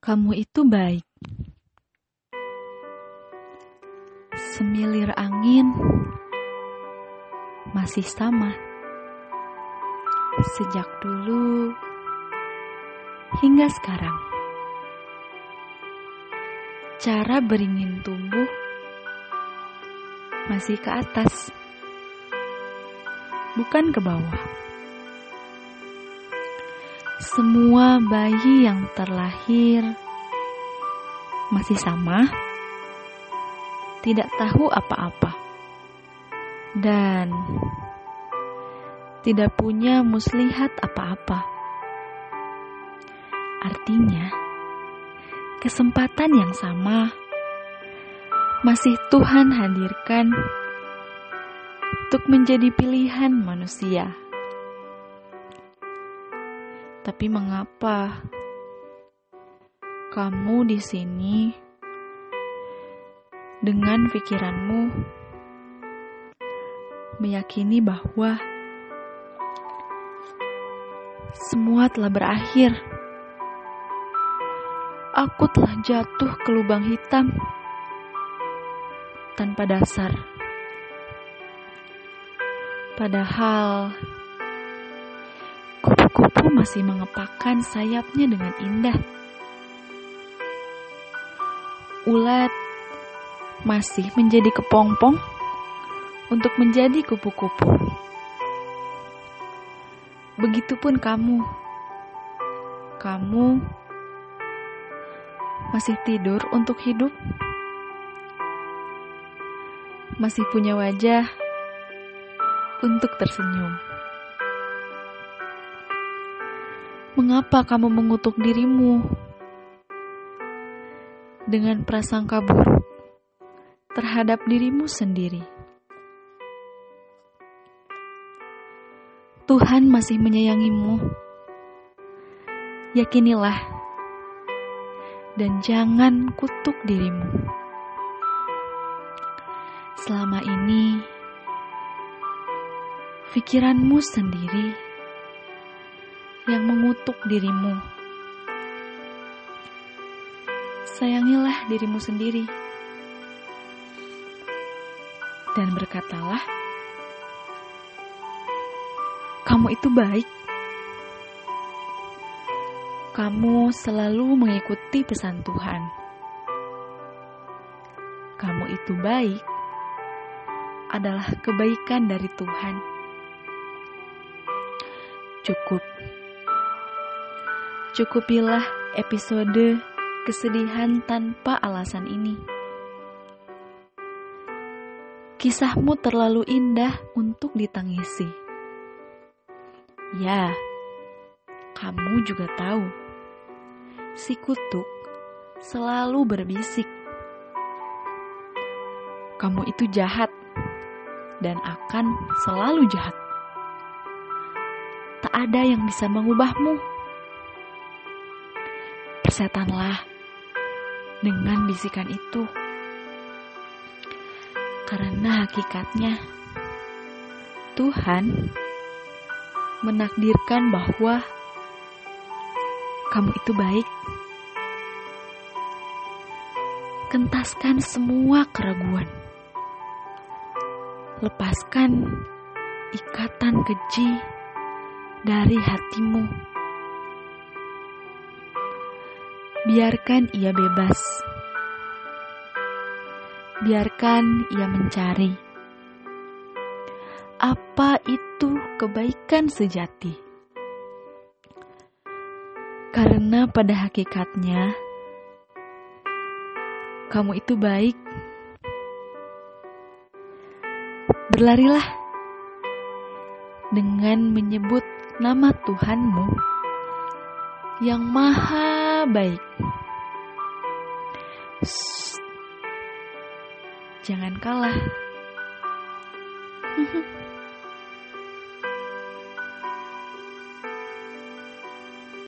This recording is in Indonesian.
Kamu itu baik. Semilir angin masih sama. Sejak dulu hingga sekarang. Cara beringin tumbuh masih ke atas, bukan ke bawah. Semua bayi yang terlahir masih sama, tidak tahu apa-apa, dan tidak punya muslihat apa-apa. Artinya, kesempatan yang sama masih Tuhan hadirkan untuk menjadi pilihan manusia. Tapi mengapa kamu di sini dengan pikiranmu meyakini bahwa semua telah berakhir. Aku telah jatuh ke lubang hitam tanpa dasar. Padahal kupu-kupu masih mengepakkan sayapnya dengan indah. Ulat masih menjadi kepompong untuk menjadi kupu-kupu. Begitupun kamu. Kamu masih tidur untuk hidup? Masih punya wajah untuk tersenyum? Mengapa kamu mengutuk dirimu dengan prasangka buruk terhadap dirimu sendiri? Tuhan masih menyayangimu. Yakinilah dan jangan kutuk dirimu. Selama ini, pikiranmu sendiri yang mengutuk dirimu. Sayangilah dirimu sendiri dan berkatalah, "Kamu itu baik." Kamu selalu mengikuti pesan Tuhan. Kamu itu baik adalah kebaikan dari Tuhan. Cukup. Cukupilah episode kesedihan tanpa alasan ini. Kisahmu terlalu indah untuk ditangisi. Ya, kamu juga tahu, si kutuk selalu berbisik. Kamu itu jahat dan akan selalu jahat. Tak ada yang bisa mengubahmu. Persetanlah dengan bisikan itu. Karena hakikatnya Tuhan menakdirkan bahwa kamu itu baik. Kentaskan semua keraguan. Lepaskan ikatan keji dari hatimu. Biarkan ia bebas. Biarkan ia mencari. Apa itu kebaikan sejati? Karena pada hakikatnya, kamu itu baik. Berlarilah dengan menyebut nama Tuhanmu yang maha baik. Shh, jangan kalah.